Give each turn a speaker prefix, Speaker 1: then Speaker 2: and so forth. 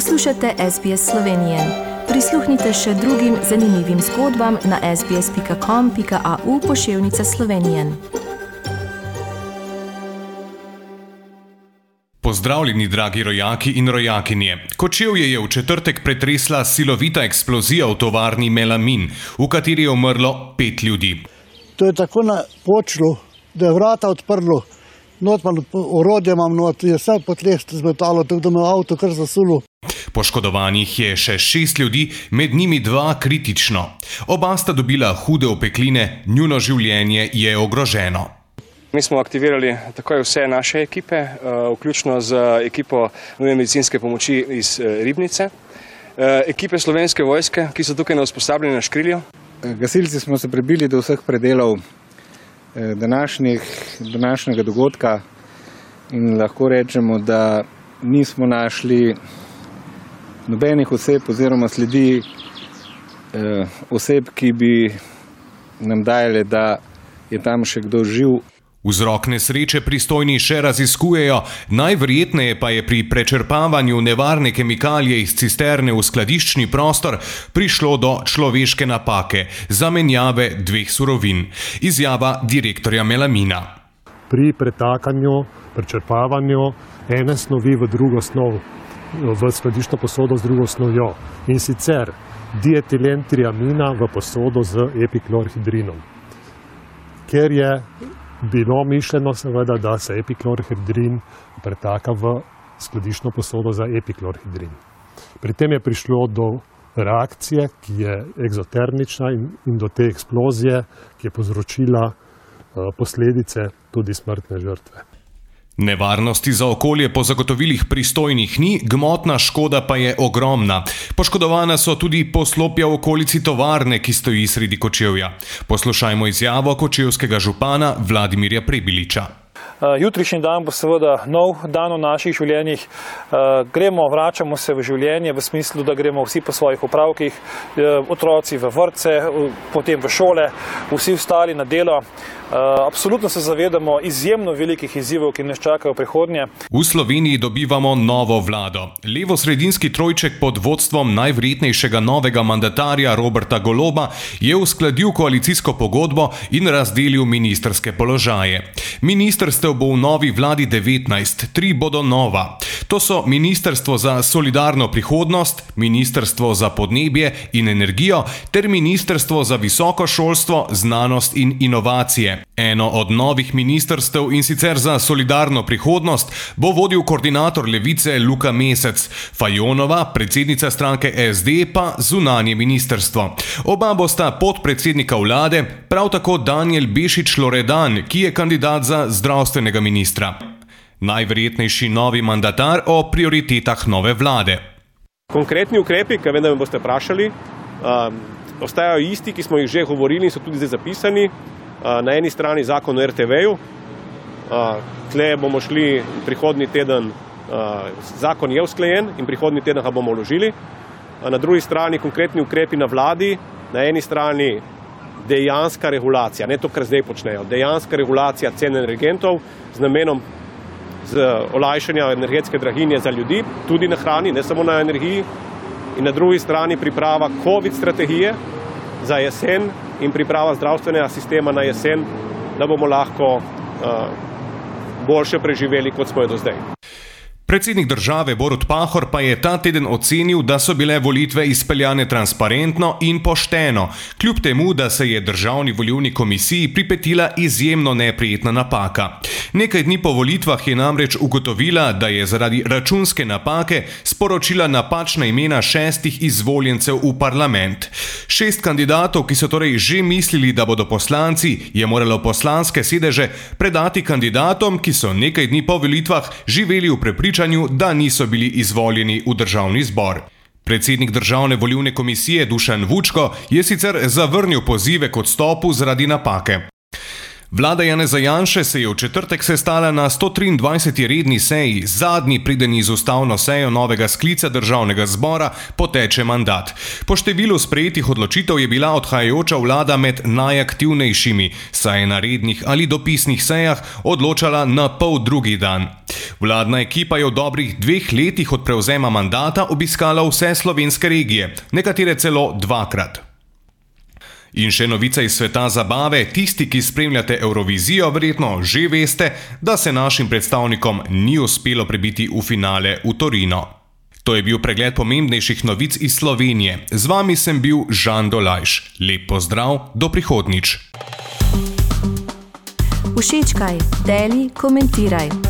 Speaker 1: Poslušate SBS Slovenije. Prisluhnite še drugim zanimivim zgodbam na sbsp.com.au pošiljka Slovenije.
Speaker 2: Pozdravljeni, dragi rojaki in rojakinje. Kočevje je v četrtek pretresla silovita eksplozija v tovarni Melamin, v kateri je umrlo pet ljudi.
Speaker 3: To je tako na počlu, da je vrata odprlo, not pa orodje imam, not je vse potrest z metalo, tako da me avto kar zasulo.
Speaker 2: Poškodovanih je še šest ljudi, med njimi dva kritično. Oba sta dobila hude opekline, njuno življenje je ogroženo.
Speaker 4: Mi smo aktivirali takoj vse naše ekipe, eh, vključno z ekipo nujne medicinske pomoči iz eh, Ribnice, eh, ekipe slovenske vojske, ki so tukaj na usposabljanju na škrilju.
Speaker 5: Gasilci smo se prebili do vseh predelov današnjih, današnjega dogodka in lahko rečemo, da nismo našli nobenih oseb oziroma sledi oseb, ki bi nam dajale, da je tam še kdo živ.
Speaker 2: Vzrok nesreče pristojni še raziskujejo, najverjetneje pa je pri prečrpavanju nevarne kemikalije iz cisterne v skladiščni prostor prišlo do človeške napake, zamenjave dveh surovin. Izjava direktorja Melamina.
Speaker 6: Pri pretakanju, prečrpavanju ene snovi v drugo snov, v skladiščno posodo z drugo snovjo in sicer dietilen triamina v posodo z epiklorhidrinom. Ker je bilo mišljeno, seveda, da se epiklorhidrin pretaka v skladiščno posodo za epiklorhidrin. Pri tem je prišlo do reakcije, ki je eksotermična in, in do te eksplozije, ki je povzročila uh, posledice tudi smrtne žrtve.
Speaker 2: Nevarnosti za okolje po zagotovilih pristojnih ni, gmotna škoda pa je ogromna. Poškodovana so tudi poslopja v okolici tovarne, ki stoji sredi kočevja. Poslušajmo izjavo kočevskega župana Vladimirja Prebiliča.
Speaker 7: Eh, jutrišnji dan bo seveda nov dan v naših življenjih. Eh, gremo, vračamo se v življenje v smislu, da gremo vsi po svojih upravkih, eh, otroci v vrtce, potem v šole, vsi ostali na delo. Absolutno se zavedamo izjemno velikih izzivov, ki nas čakajo v prihodnje.
Speaker 2: V Sloveniji dobivamo novo vlado. Levo-sredinski trojček pod vodstvom najvrednejšega novega mandatarja Roberta Goloba je uskladil koalicijsko pogodbo in razdelil ministerske položaje. Ministrstev bo v novi vladi 19, tri bodo nova. To so Ministrstvo za solidarno prihodnost, Ministrstvo za podnebje in energijo ter Ministrstvo za visoko šolstvo, znanost in inovacije. Eno od novih ministrstev in sicer za solidarno prihodnost bo vodil koordinator levice Luka Mesec, Fajonova, predsednica stranke SD pa zunanje ministrstvo. Oba bosta podpredsednika vlade, prav tako Daniel Bešič Loredan, ki je kandidat za zdravstvenega ministra. Najverjetnejši novi mandatar o prioritetah nove vlade.
Speaker 8: Konkretni ukrepi, ki vem, da me boste vprašali, um, ostajajo isti, ki smo jih že govorili in so tudi zdaj zapisani. Na eni strani zakon o RTV-ju, tle bomo šli prihodni teden, zakon je usklajen in prihodni teden ga bomo vložili. Na drugi strani konkretni ukrepi na vladi, na eni strani dejanska regulacija, ne to, kar zdaj počnejo, dejanska regulacija cen energentov z namenom z olajšanja energetske draginje za ljudi, tudi na hrani, ne samo na energiji, in na drugi strani priprava COVID strategije za jesen in priprava zdravstvenega sistema na jesen, da bomo lahko uh, boljše preživeli, kot smo jo do zdaj.
Speaker 2: Predsednik države Borut Pahor pa je ta teden ocenil, da so bile volitve izpeljane transparentno in pošteno, kljub temu, da se je državni volivni komisiji pripetila izjemno neprijetna napaka. Nekaj dni po volitvah je namreč ugotovila, da je zaradi računske napake sporočila napačna imena šestih izvoljencev v parlament. Šest kandidatov, ki so torej že mislili, da bodo poslanci, je moralo poslanske sedeže predati kandidatom, ki so nekaj dni po volitvah živeli v prepričanju, prepričanju, da niso bili izvoljeni v državni zbor. Predsednik državne volilne komisije Dušan Vučko je sicer zavrnil pozive k odstopu zaradi napake. Vlada Janeza Janše se je v četrtek sestala na 123. redni seji, zadnji prideni z ustavno sejo novega sklica državnega zbora, poteče mandat. Po številu sprejetih odločitev je bila odhajajoča vlada med najaktivnejšimi, saj je na rednih ali dopisnih sejah odločala na pol drugi dan. Vladna ekipa je v dobrih dveh letih od prevzema mandata obiskala vse slovenske regije, nekatere celo dvakrat. In še novica iz sveta zabave, tisti, ki spremljate Eurovizijo, verjetno že veste, da se našim predstavnikom ni uspelo prebiti v finale v Torino. To je bil pregled pomembnejših novic iz Slovenije. Z vami sem bil Žan Dolajš. Lep pozdrav, do prihodnič.
Speaker 1: Všečkaj, deli, komentiraj.